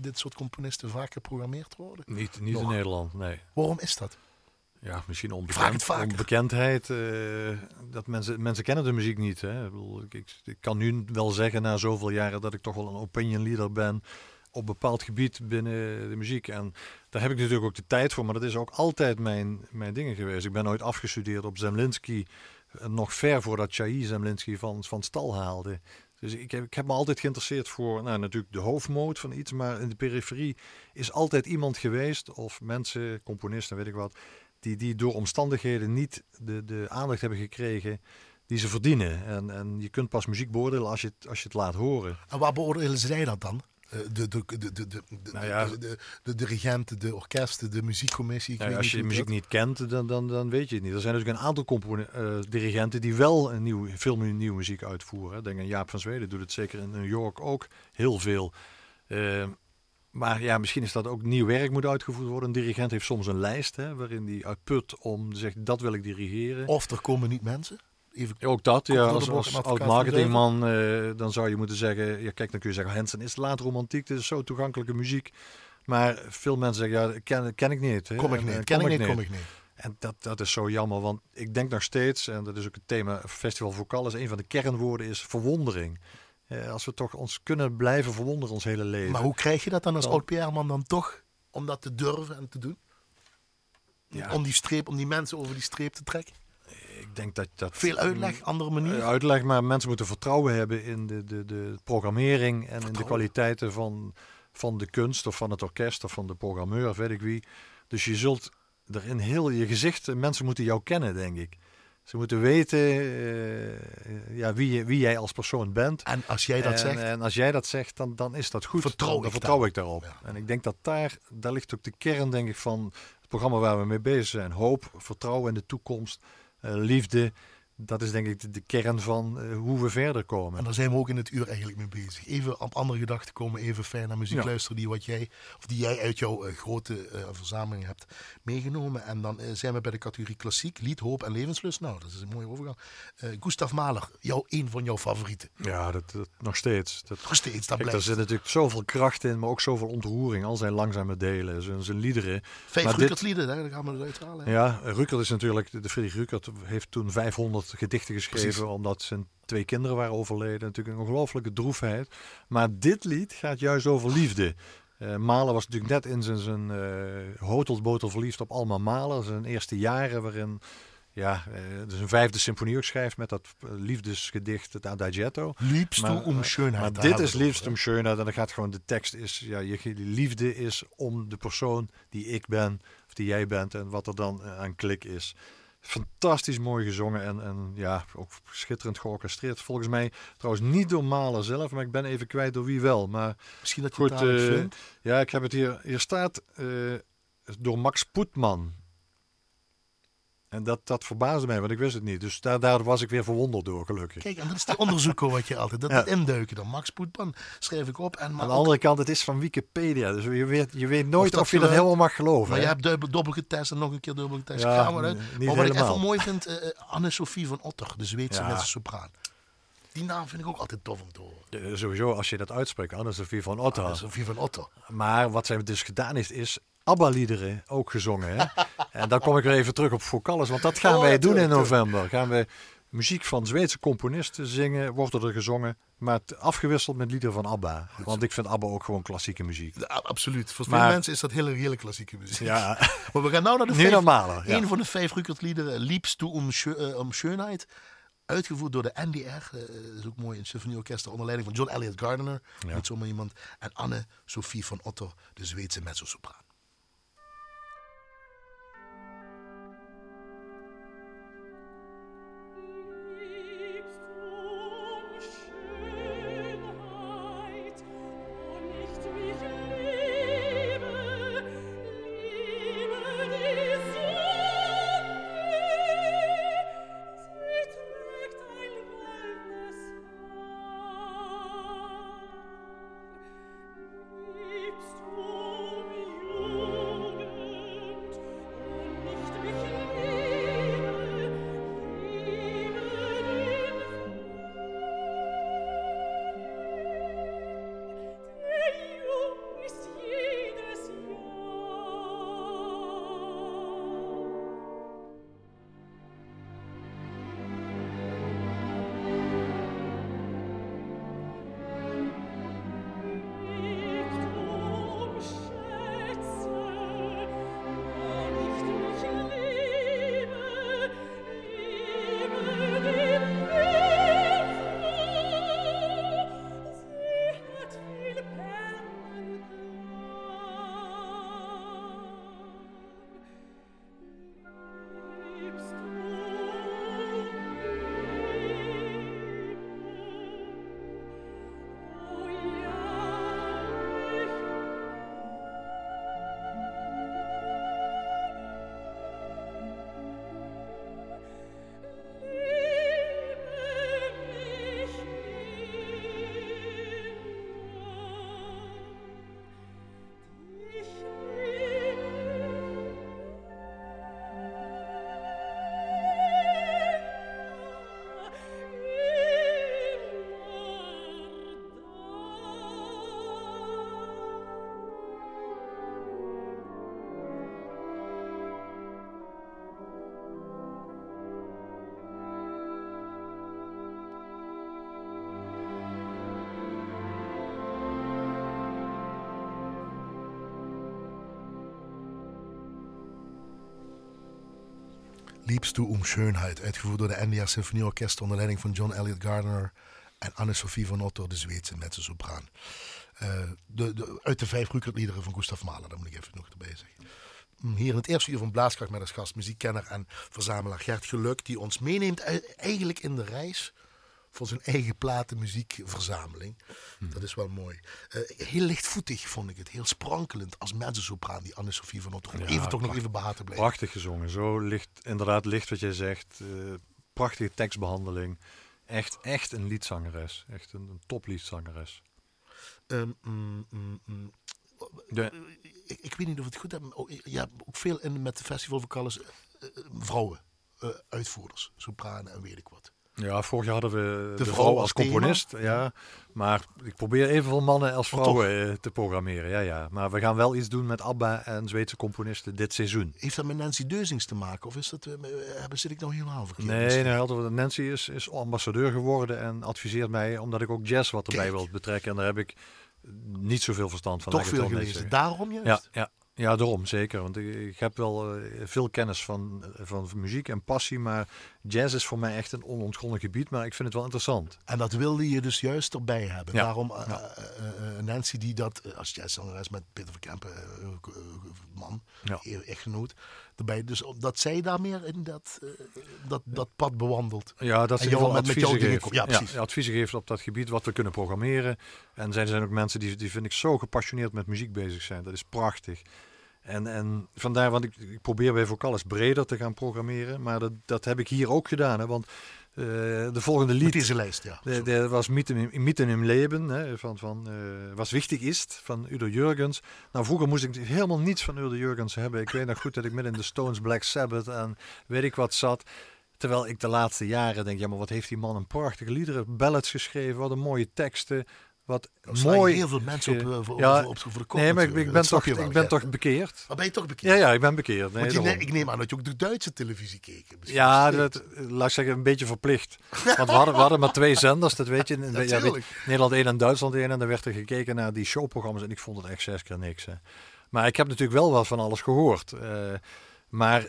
dit soort componisten vaak geprogrammeerd worden? Niet, niet in Nederland, nee. Waarom is dat? Ja, misschien onbekend, onbekendheid. Uh, dat mensen, mensen kennen de muziek niet. Hè. Ik, ik, ik, kan nu wel zeggen na zoveel jaren dat ik toch wel een opinion leader ben op bepaald gebied binnen de muziek. En daar heb ik natuurlijk ook de tijd voor, maar dat is ook altijd mijn, mijn dingen geweest. Ik ben nooit afgestudeerd op Zemlinsky nog ver voordat Chai Zemlinski van, van stal haalde. Dus ik heb, ik heb me altijd geïnteresseerd voor nou, natuurlijk de hoofdmoot van iets, maar in de periferie is altijd iemand geweest, of mensen, componisten, weet ik wat, die, die door omstandigheden niet de, de aandacht hebben gekregen die ze verdienen. En, en je kunt pas muziek beoordelen als je, het, als je het laat horen. En waar beoordelen zij dat dan? de, de, de, de, de, nou ja. de, de, de, dirigenten, de orkesten, de muziekcommissie. Nou ja, als je muziek niet kent, dan, dan, dan weet je het niet. Er zijn natuurlijk een aantal uh, dirigenten die wel een nieuw, veel nieuwe muziek uitvoeren. Denk aan Jaap van Zweden, doet het zeker in New York ook heel veel. Uh, maar ja, misschien is dat ook nieuw werk moet uitgevoerd worden. Een dirigent heeft soms een lijst hè, waarin hij uitput om te zeggen dat wil ik dirigeren. Of er komen niet mensen. Ook dat, ja. Als, als, als marketingman uh, dan zou je moeten zeggen... Ja, kijk, dan kun je zeggen, Hansen is laat romantiek. Dit is zo toegankelijke muziek. Maar veel mensen zeggen, ja, ken, ken ik niet. Hè? Kom ik niet, ken ik niet, kom ik niet. En dat, dat is zo jammer, want ik denk nog steeds... en dat is ook het thema Festival Vocal... is een van de kernwoorden is verwondering. Eh, als we toch ons kunnen blijven verwonderen ons hele leven. Maar hoe krijg je dat dan als oud-PR-man dan toch... om dat te durven en te doen? Ja. Om die streep, om die mensen over die streep te trekken? ik denk dat dat... Veel uitleg, andere manier? Uitleg, maar mensen moeten vertrouwen hebben in de, de, de programmering en in de kwaliteiten van, van de kunst of van het orkest of van de programmeur, weet ik wie. Dus je zult er in heel je gezicht, mensen moeten jou kennen, denk ik. Ze moeten weten uh, ja, wie, wie jij als persoon bent. En als jij dat zegt? En als jij dat zegt, dan, dan is dat goed. Vertrouw dan, ik vertrouw ik daarop. En ik denk dat daar, daar ligt ook de kern, denk ik, van het programma waar we mee bezig zijn. Hoop, vertrouwen in de toekomst. Eh, liefde. Dat is denk ik de, kern van uh, hoe we verder komen. En daar zijn we ook in het uur eigenlijk mee bezig. Even op andere gedachten komen, even fijn naar muziek luisteren die, wat jij, of die jij uit jouw uh, grote uh, verzameling hebt meegenomen. En dan zijn we bij de categorie klassiek, lied, hoop en levenslust. Nou, dat is een mooie overgang. Gustav Mahler, jou, een van jouw favorieten. Ja, dat, dat nog steeds. Dat, nog steeds, dat kijk, Er zit natuurlijk zoveel kracht in, maar ook zoveel ontroering. Al zijn langzame delen, zijn, zijn liederen. Vijf Rukert-lieden, daar gaan we het uithalen. Ja, Rukert is natuurlijk, de Friedrich Rukert heeft toen 500 gedichten geschreven omdat zijn twee kinderen waren overleden. Natuurlijk een ongelooflijke droefheid. Maar dit lied gaat juist over liefde. Uh, Mahler was natuurlijk net in zijn, zijn uh, hotelbotel verliefd op Alma Mahler. Zijn eerste jaren waarin ja, uh, dus een vijfde symfonie ook schrijft met dat liefdesgedicht, het Adagietto. Liefst om schönheid. Maar dit is liefst om schönheid. En dan gaat gewoon de tekst is, ja, je liefde is om de persoon die ik ben, of die jij bent en wat er dan aan klik is. Fantastisch mooi gezongen en, en ja, ook schitterend georchestreerd. Volgens mij trouwens niet door Malen zelf, maar ik ben even kwijt door wie wel. Maar Misschien dat je goed, het uh, Ja, ik heb het hier. Hier staat uh, door Max Poetman. En dat, dat verbaasde mij, want ik wist het niet. Dus daar, daar was ik weer verwonderd door, gelukkig. Kijk, en dat is de onderzoeken wat je altijd... Dat, ja. induiken dan. Max Poetman schreef ik op. En maar Aan de andere kant, het is van Wikipedia. Dus je weet, je weet nooit of, je dat helemaal mag geloven. Maar je hebt dubbel, dubbel getest en nog een keer dubbel getest. Ja, maar, maar wat ik even mooi vind, uh, Anne-Sophie van Otter, de Zweedse ja. sopraan. Die naam vind ik ook altijd tof om te horen. Ja, sowieso, als je dat uitspreekt, Anne-Sophie van Otter. Anne-Sophie van Otter. Maar wat zij dus gedaan heeft, is ABBA-liederen ook gezongen. Hè? *laughs* en dan kom ik weer even terug op Focallis, want dat gaan oh, wij doen in november. Gaan we muziek van Zweedse componisten zingen, wordt er gezongen, maar afgewisseld met liederen van ABBA. Want ik vind ABBA ook gewoon klassieke muziek. Ja, absoluut. Voor veel mensen is dat hele, hele klassieke muziek. Ja. *laughs* maar we gaan nou naar de vijf, normale, ja. een van de vijf Rukert liederen, Liebst du um, um Schönheit. Uitgevoerd door de NDR. eh, dat is ook mooi. Een symfonieorkest onder leiding van John Elliott Gardner. Niet zomaar iemand. En Anne-Sophie van Otto, de Zweedse mezzosopraan. Liebst du um Schönheit. Uitgevoerd door de NDR Symfonieorkest onder leiding van John Elliott Gardner. En Anne-Sophie van Otto, de Zweedse mezzosopraan. Eh de, de, uit de vijf Rukert-liederen van Gustav Mahler, dat moet ik even nog erbij zeggen. Mm, Hier in het eerste uur van Blaaskracht met als gast muziekkenner en verzamelaar Gert Geluk, die ons meeneemt eigenlijk in de reis voor zijn eigen platenmuziekverzameling. Dat is wel mooi. Eh, heel lichtvoetig vond ik het, heel sprankelend als mezzosopraan, die Anne-Sophie van Otto. Ja, even toch nog even behaard te blijven. Prachtig gezongen. Zo licht, inderdaad licht wat jij zegt. eh, prachtige tekstbehandeling. Echt, echt een liedzangeres. Echt een, een topliedzangeres. Ehm, mm, mm, mm. De, ik, ik weet niet of het goed ook- Je hebt ook veel in met de festivalvokales eh, eh, vrouwen, eh, uitvoerders, sopranen en weet ik wat. Ja, vorig jaar hadden we de, vrouw vrouw als componist. Ja, maar ik probeer evenveel mannen als vrouwen eh, te programmeren. Ja, ja. Maar we gaan wel iets doen met ABBA en Zweedse componisten dit seizoen. Heeft dat met Nancy Deuzings te maken? Of is dat, eh, eh, zit ik nou helemaal verkeerd? Nee, nee Nancy is, is ambassadeur geworden en adviseert mij omdat ik ook jazz wat erbij Kijk. wil betrekken. En daar heb ik niet zoveel verstand van. Toch veel gelezen. Daarom juist? Ja, ja, ja, daarom zeker. Want ik, ik heb wel veel kennis van, van muziek en passie, maar jazz is voor mij echt een onontgonnen gebied. Maar ik vind het wel interessant. En dat wilde je dus juist erbij hebben. Ja, Daarom ja. eh, Nancy die dat als jazzzangeres met Peter van Kempen, man, Ja. e- echtgenoot, erbij. Dus dat zij daar meer in dat, dat, dat pad bewandelt. Ja, dat ze met- adviezen dingen geeft. komt. Ja, precies. adviezen geeft op dat gebied wat we kunnen programmeren. En zij zijn ook mensen die, die vind ik zo gepassioneerd met muziek bezig zijn. Dat is prachtig. En, en vandaar, want ik, ik probeer bij Vocalis breder te gaan programmeren. Maar dat, dat heb ik hier ook gedaan. Hè, want eh, de volgende Met lied... deze lijst, ja. De, de was Mitten im, Mitten im Leben, hè, van, van, eh, was wichtig is, van Udo Jurgens. Nou, vroeger moest ik helemaal niets van Udo Jurgens hebben. Ik weet nog goed dat ik midden in de Stones, Black Sabbath en weet ik wat zat. Terwijl ik de laatste jaren denk, ja, maar wat heeft die man een prachtige liederen, ballads geschreven, wat een mooie teksten. Wat mooi. heel veel mensen op, eh, voor, ja, op, op, Nee, maar ik, ik ben, toch, wel, ik ben ja. toch bekeerd. Maar ben je toch bekend? Ja, ja, ik ben bekeerd. Nee, je, ik neem aan dat je ook de Duitse televisie keek. misschien Ja, dat, laat ik zeggen, een beetje verplicht. Want we hadden, we hadden maar twee zenders, dat weet je. *laughs* Ja, weet je, Natuurlijk. Nederland 1 en Duitsland 1. En dan werd er gekeken naar die showprogramma's. En ik vond het echt zes keer niks. Hè. Maar ik heb natuurlijk wel wat van alles gehoord. Eh, maar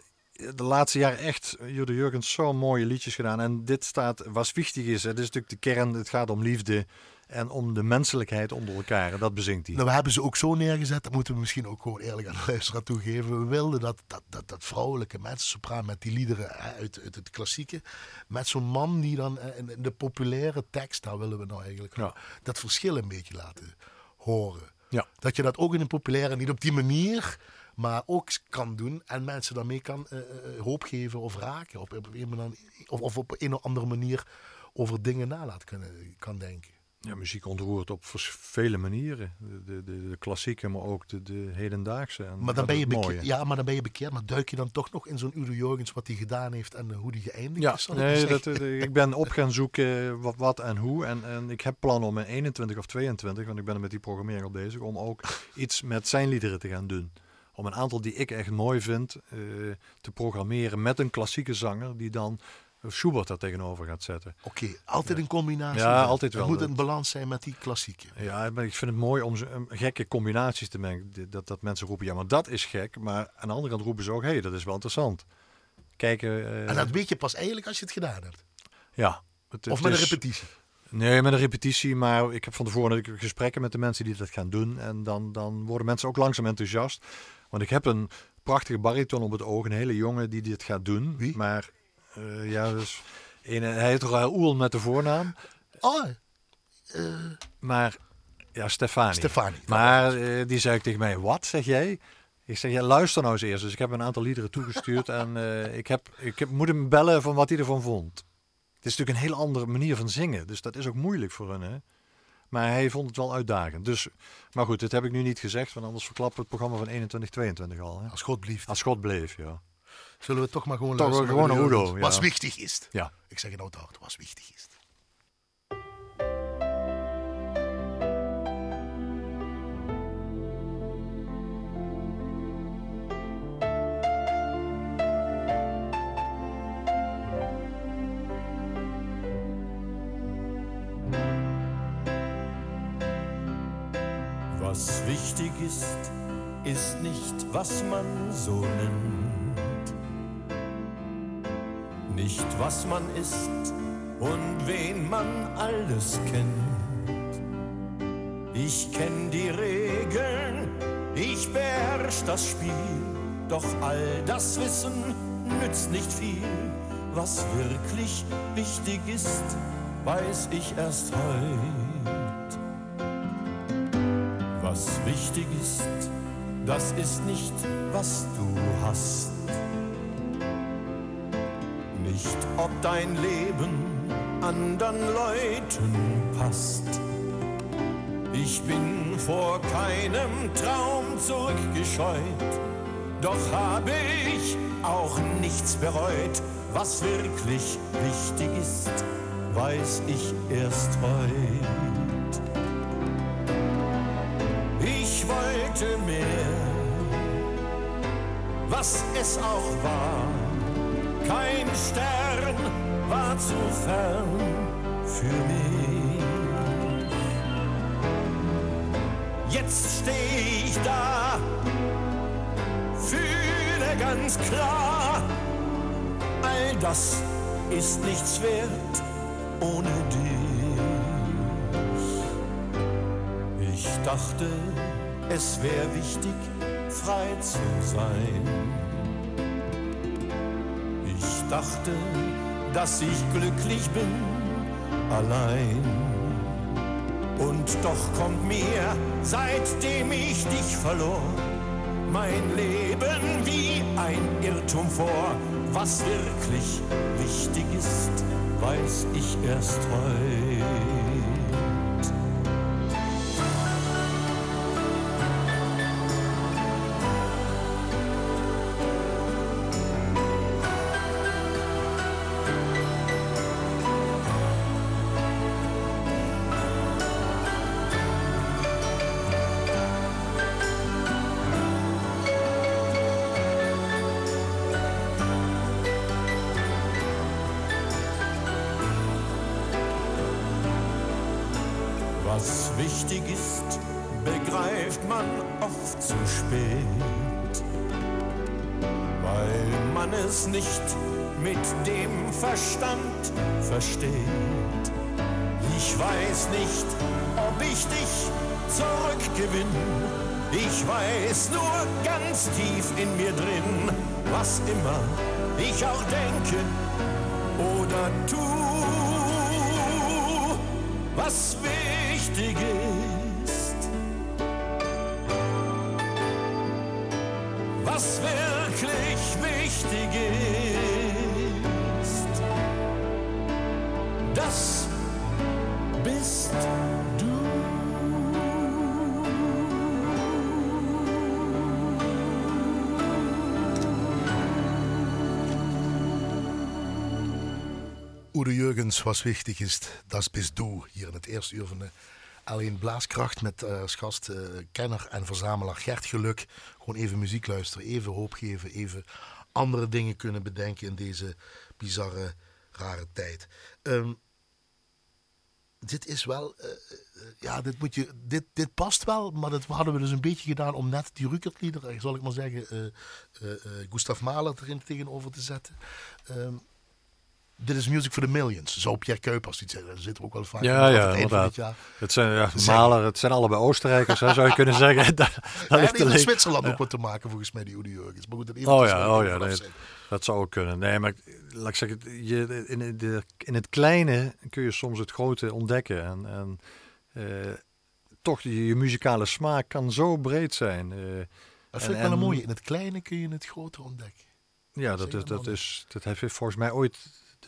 de laatste jaren echt, Jude Jurgens, zo mooie liedjes gedaan. En dit staat, was wichtig is, het is natuurlijk de kern, het gaat om liefde en om de menselijkheid onder elkaar. En dat bezingt hij. Nou, we hebben ze ook zo neergezet, dat moeten we misschien ook gewoon eerlijk aan de luisteraar toegeven. We wilden dat, dat, dat, dat vrouwelijke mezzosopraan met die liederen uit, uit het klassieke, met zo'n man die dan eh, in de populaire tekst, daar willen we nou eigenlijk Ja. dat verschil een beetje laten horen. Ja. Dat je dat ook in een populaire, niet op die manier, maar ook kan doen en mensen daarmee kan eh, hoop geven of raken. Op, op een of, of op een of andere manier over dingen na laten kunnen, kan denken. Ja, muziek ontroert op vele manieren. De, de, de, klassieke, maar ook de, de hedendaagse. En Maar dan, ben je bekeerd, ja, maar dan ben je bekeerd. Maar duik je dan toch nog in zo'n Udo Jurgens wat hij gedaan heeft en eh, hoe die geëindigd Ja, is? ik nee, dat, eh, ik ben op gaan zoeken wat, wat en hoe. En, en ik heb plannen om in 21 of 22, want ik ben er met die programmering al bezig, om ook iets met zijn liederen te gaan doen. Om een aantal die ik echt mooi vind eh, te programmeren met een klassieke zanger die dan Schubert daar tegenover gaat zetten. Oké, altijd een combinatie. Ja, altijd Het wel. moet Dat- een balans zijn met die klassieke. Ja, maar ik vind het mooi om gekke combinaties te mengen. Dat, dat mensen roepen, ja, maar dat is gek. Maar aan de andere kant roepen ze ook, hé, hey, dat is wel interessant. Kijken. eh, En dat weet je pas eigenlijk als je het gedaan hebt. ja. Het, Of het met een is- repetitie. Nee, met een repetitie. Maar ik heb van tevoren gesprekken met de mensen die dat gaan doen. En dan, dan worden mensen ook langzaam enthousiast. Want ik heb een prachtige bariton op het oog. Een hele jongen die dit gaat doen. Wie? Maar eh, ja, dus, een, hij heet Raoul met de voornaam. Oh, eh, Maar ja, Stefani. Stefani. Maar eh, die zei ik tegen mij, wat zeg jij? Ik zeg, ja, luister nou eens eerst. Dus ik heb een aantal liederen toegestuurd *laughs* en ik, heb, ik heb, moet hem bellen van wat hij ervan vond. Het is natuurlijk een hele andere manier van zingen, dus dat is ook moeilijk voor hen. Hè? Maar hij vond het wel uitdagend. Dus, maar goed, dit heb ik nu niet gezegd, want anders verklappen we het programma van 21, 22 al. Hè? als God blieft. Als God bleef, ja. Zullen we toch maar gewoon Toch luisteren gewoon Udo, ja. Was wichtig is. Ja. Ik zeg het nou hard, was wichtig is. Was wichtig ist, ist nicht, was man so nimmt. Nicht, was man ist und wen man alles kennt. Ich kenn die Regeln, ich beherrsch das Spiel, doch all das Wissen nützt nicht viel. Was wirklich wichtig ist, weiß ich erst heut. Was wichtig ist, das ist nicht, was du hast. Nicht, ob dein Leben anderen Leuten passt. Ich bin vor keinem Traum zurückgescheut, doch habe ich auch nichts bereut. Was wirklich wichtig ist, weiß ich erst heut. Ich wollte mehr, was es auch war. Kein Stern war zu fern für mich. Jetzt steh ich da, fühle ganz klar, all das ist nichts wert ohne dich. Ich dachte, es wäre wichtig, frei zu sein. Dachte, dass ich glücklich bin, allein. Und doch kommt mir, seitdem ich dich verlor, mein Leben wie ein Irrtum vor. Was wirklich wichtig ist, weiß ich erst heute. Verstand versteht. Ich weiß nicht, ob ich dich zurückgewinne. Ich weiß nur ganz tief in mir drin, was immer ich auch denke oder tu, Udo Jurgens, was wichtig is, dat bist du. Hier in het eerste uur van de L1 Blaaskracht met eh, als gast eh, kenner en verzamelaar Gert Geluk. Gewoon even muziek luisteren, even hoop geven, even andere dingen kunnen bedenken in deze bizarre, rare tijd. Ehm, dit is wel, eh, ja, dit, moet je, dit, dit past wel, maar dat hadden we dus een beetje gedaan om net die Rukertlieder, zal ik maar zeggen, Gustav Mahler erin tegenover te zetten. Ehm, dit is Music for the Millions. Zou Pierre Kuipers iets zeggen. Daar zitten we ook wel vaak Ja, in. ja, inderdaad. het zijn, ja. Maler, het zijn allebei Oostenrijkers, hè, zou je kunnen zeggen. *laughs* Daar, daar heeft de in. Zwitserland ook wat te maken volgens mij, die Udo Jurgens. Maar goed, dat Oh ja, oh ja, nee, dat zou ook kunnen. Nee, maar laat ik zeggen, je, in, de, in het kleine kun je soms het grote ontdekken. En, en eh, toch, je, je muzikale smaak kan zo breed zijn. eh, Dat vind ik wel een en- mooie. In het kleine kun je het grote ontdekken. Ja, dat, is, dat, is, dat heeft volgens mij ooit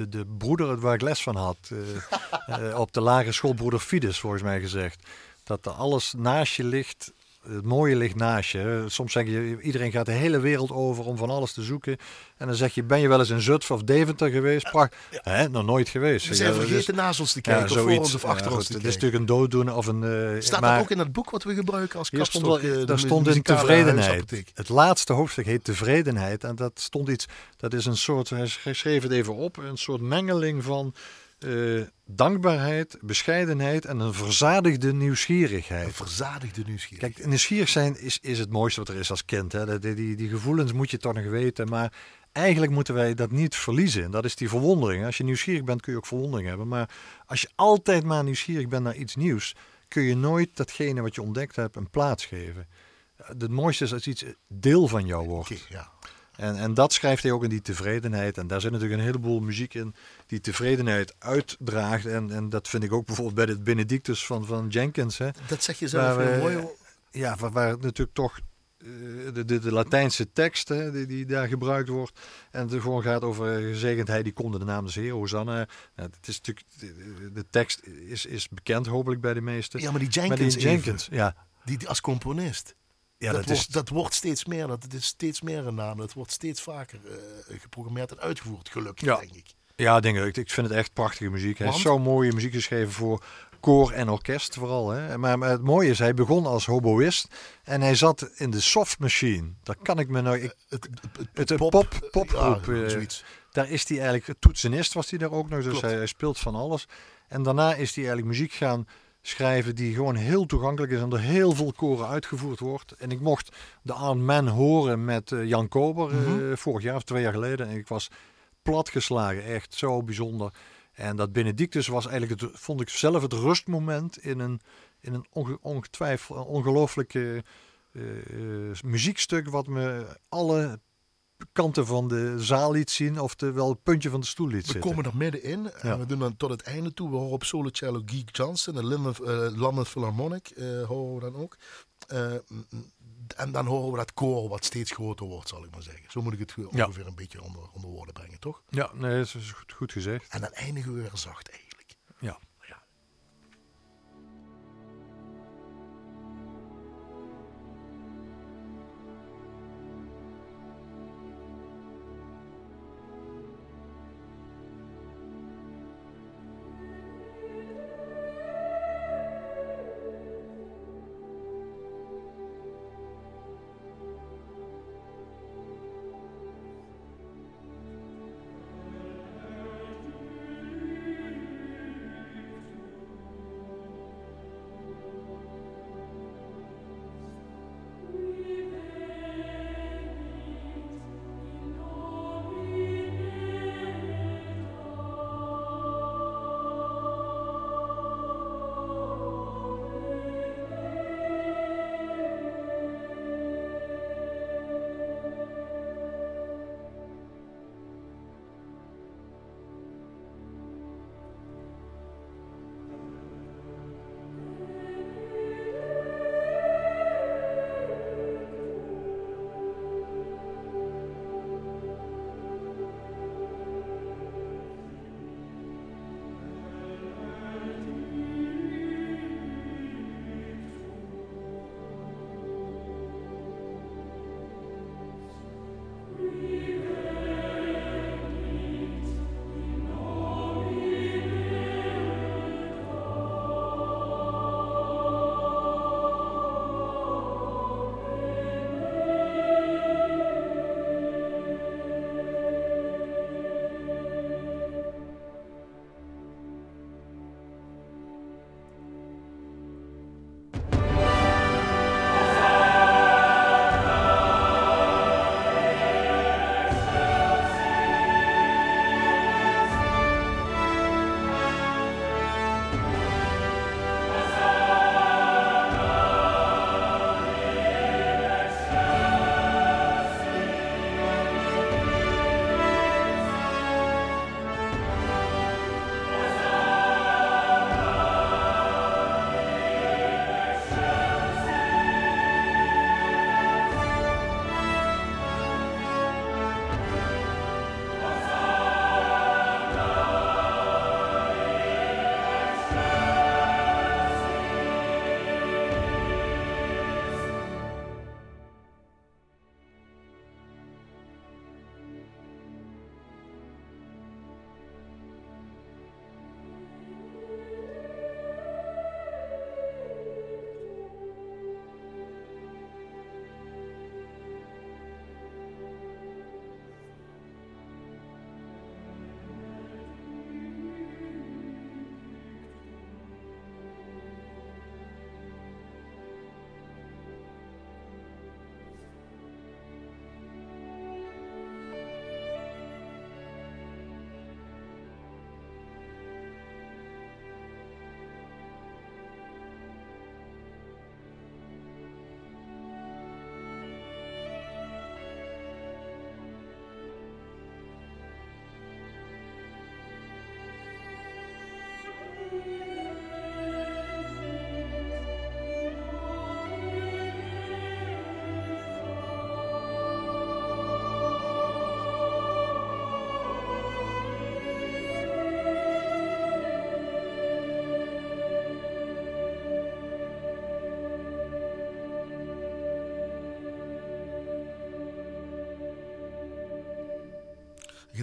de, de broeder waar ik les van had, eh, *laughs* eh, op de lagere school, broeder Fides, volgens mij gezegd. Dat er alles naast je ligt, het mooie ligt naast je. Soms zeg je, iedereen gaat de hele wereld over om van alles te zoeken. En dan zeg je, ben je wel eens in Zutphen of Deventer geweest? Pracht. Hè, nog nooit geweest. We zijn vergeten naast ons te ja, kijken. of voor zoiets. ons of achter Ja, ons te Het is natuurlijk een dooddoener of een... eh, Staat maar- dat ook in het boek wat we gebruiken als stond, kapstok? eh, daar stond in tevredenheid. Het laatste hoofdstuk heet tevredenheid. En dat stond iets, dat is een soort, hij schreef het even op, een soort mengeling van eh, dankbaarheid, bescheidenheid en een verzadigde Een nieuwsgierigheid. verzadigde nieuwsgierigheid. Kijk, nieuwsgierig zijn is, is het mooiste wat er is als kind. Hè. Die, die, die gevoelens moet je toch nog weten. Maar eigenlijk moeten wij dat niet verliezen. En dat is die verwondering. Als je nieuwsgierig bent, kun je ook verwondering hebben. Maar als je altijd maar nieuwsgierig bent naar iets nieuws, kun je nooit datgene wat je ontdekt hebt een plaats geven. Het mooiste is als iets deel van jou wordt. Ja. En, en dat schrijft hij ook in die tevredenheid. En daar zit natuurlijk een heleboel muziek in die tevredenheid uitdraagt. En, en dat vind ik ook bijvoorbeeld bij het Benedictus van, van Jenkins. Hè. Dat zeg je zelf heel we- mooi. Ja, waar, natuurlijk toch eh, de, de, de Latijnse tekst hè, die, die daar gebruikt wordt. En het gewoon gaat over eh, gezegend hij die komt in de naam des Heer, Hosanna. Nou, het is natuurlijk, de, de tekst is, is bekend hopelijk bij de meesten. Ja, maar die maar Jenkins, die Jenkins, ja. die, die als componist. Ja, dat, dat, wordt, is, dat wordt steeds meer. Dat het is steeds meer een naam. Dat wordt steeds vaker eh, geprogrammeerd en uitgevoerd, gelukkig, Ja. denk ik. ja, denk ik. Ik vind het echt prachtige muziek. Hij is zo mooie muziek geschreven voor koor en orkest vooral. Hè. Maar, maar het mooie is, hij begon als hoboïst en hij zat in de soft machine. Daar kan ik me nou... Ik, Het, het, Het, eh, pop, pop- popgroep, ja, eh, zoiets. Daar is hij eigenlijk, toetsenist was hij daar ook nog, dus hij, hij speelt van alles. En daarna is hij eigenlijk muziek gaan schrijven die gewoon heel toegankelijk is en door heel veel koren uitgevoerd wordt. En ik mocht de Armed Man horen met eh, Jan Kober eh, Mhm. vorig jaar of twee jaar geleden. En ik was platgeslagen, echt zo bijzonder. En dat Benedictus was eigenlijk, het, vond ik zelf het rustmoment in een, in een onge, ongetwijfeld ongelooflijk eh, eh, muziekstuk wat me alle kanten van de zaal liet zien, oftewel het puntje van de stoel liet We zitten. komen er middenin en Ja. we doen dan tot het einde toe. We horen op solo cello Geek Johnson, de London, eh, London Philharmonic, eh, horen we dan ook. Eh, mm, en dan horen we dat koor wat steeds groter wordt, zal ik maar zeggen. Zo moet ik het Ja. ongeveer een beetje onder, onder woorden brengen, toch? Ja, nee, dat is goed, goed gezegd. En dan eindigen we weer zacht eigenlijk. Ja.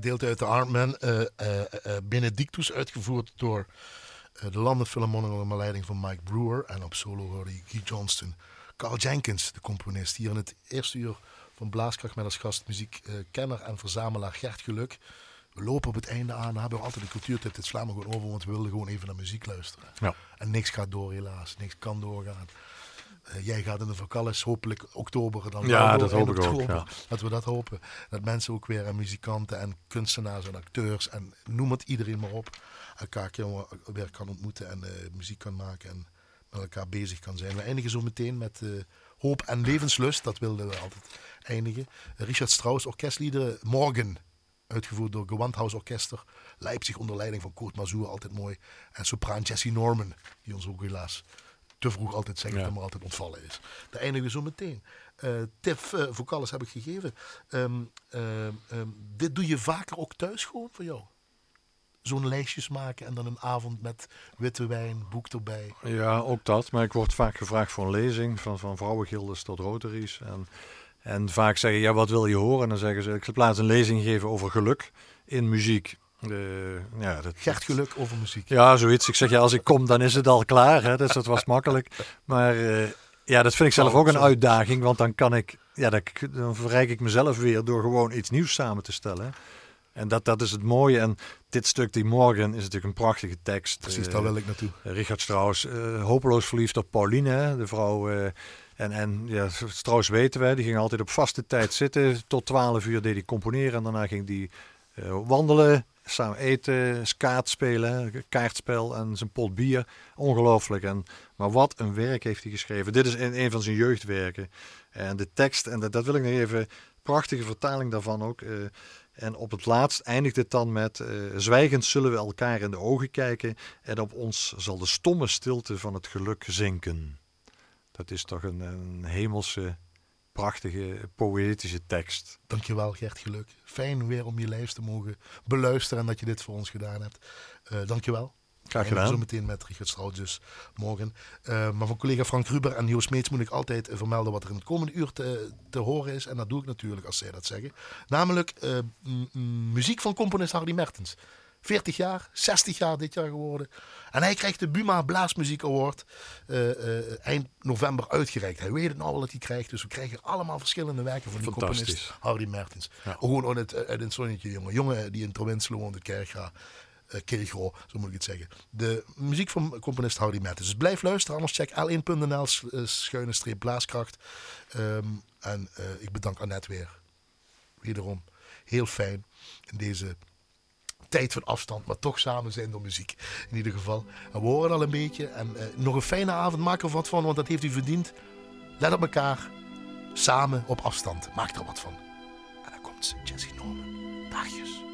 Gedeelte uit de Artman. eh eh, eh, Benedictus, uitgevoerd door de Philharmonic onder leiding van Mike Brewer. En op solo hoorde je Guy Johnston. Carl Jenkins, de componist, hier in het eerste uur van Blaaskracht met als gast muziekkenner en verzamelaar Gert Geluk. We lopen op het einde aan, dan hebben we altijd de cultuurtip. Dit slaan we gewoon over, want we wilden gewoon even naar muziek luisteren. Ja. En niks gaat door helaas, niks kan doorgaan. Eh, jij gaat in de vakanties, hopelijk oktober dan Ja, dat hoop ik ook, ja. Dat we dat hopen. Dat mensen ook weer, en muzikanten en kunstenaars en acteurs en noem het iedereen maar op, elkaar weer kan ontmoeten en eh, muziek kan maken en met elkaar bezig kan zijn. We eindigen zo meteen met eh, hoop en levenslust, dat wilden we altijd eindigen. Richard Strauss, orkestliederen Morgen, uitgevoerd door Gewandhaus Orkester, Leipzig onder leiding van Kurt Mazur, altijd mooi. En sopraan Jessie Norman, die ons ook helaas te vroeg altijd zegt Ja. dat maar altijd ontvallen is. Daar eindigen we zo meteen. Eh tip uh, heb ik gegeven. Ehm, ehm, ehm, dit doe je vaker ook thuis gewoon voor jou? Zo'n lijstjes maken en dan een avond met witte wijn, boek erbij. Ja, ook dat. Maar ik word vaak gevraagd voor een lezing, van, van vrouwengildes tot rotaries. En, en vaak zeggen, ja, wat wil je horen? En dan zeggen ze, ik zal plaats een lezing geven over geluk in muziek. Eh, ja, dat, Gert Geluk over muziek. Ja, zoiets. Ik zeg, ja, als ik kom, dan is het al klaar. Hè? Dus dat was makkelijk. Maar eh, ja, dat vind ik zelf Oh, ook een uitdaging. Want dan kan ik, ja, dan, dan verrijk ik mezelf weer door gewoon iets nieuws samen te stellen. En dat, dat is het mooie. En dit stuk, die morgen, is natuurlijk een prachtige tekst. Precies, Eh, daar wil ik naartoe. Richard Strauss, hopeloos verliefd op Pauline, de vrouw. en, en ja, Strauss weten wij, die ging altijd op vaste tijd zitten. Tot 12 uur deed hij componeren en daarna ging hij wandelen, samen eten, skaat spelen, hè, kaartspel en zijn pot bier. Ongelooflijk. En, maar wat een werk heeft hij geschreven. Dit is een, een van zijn jeugdwerken. En de tekst, en dat, wil ik nog even, prachtige vertaling daarvan ook. eh, en op het laatst eindigt het dan met: eh, Zwijgend zullen we elkaar in de ogen kijken. En op ons zal de stomme stilte van het geluk zinken. Dat is toch een hemelse, prachtige, poëtische tekst. Dankjewel Gert Geluk. Fijn weer om je lijst te mogen beluisteren en dat je dit voor ons gedaan hebt. Eh dankjewel. Graag En gedaan. Zo meteen met Richard Strauss dus morgen. Eh, maar van collega Frank Ruber en Joost Meets moet ik altijd vermelden wat er in het komende uur te, te horen is. En dat doe ik natuurlijk als zij dat zeggen. Namelijk eh, muziek van componist Hardy Mertens. 40 jaar, 60 jaar dit jaar geworden. En hij krijgt de Buma Blaasmuziek Award eh, eh, eind november uitgereikt. Hij weet het nou al dat hij krijgt. Dus we krijgen allemaal verschillende werken van die componist Hardy Mertens. Ja. Gewoon uit het, uit het zonnetje, jongen. Jongen die in Provinselo woont, in Kerkga. eh Kirchro, zo moet ik het zeggen. De muziek van componist Hardy Mertens. Dus blijf luisteren, anders check l1.nl s- eh, schuine streep blaaskracht. Ehm, en ik bedank Annette weer. Wederom heel fijn in deze tijd van afstand, maar toch samen zijn door muziek. In ieder geval. We horen al een beetje. En eh, nog een fijne avond, maak er wat van, want dat heeft u verdiend. Let op elkaar. Samen op afstand. Maak er wat van. En dan komt ze, Jessie Norman. Dagjes.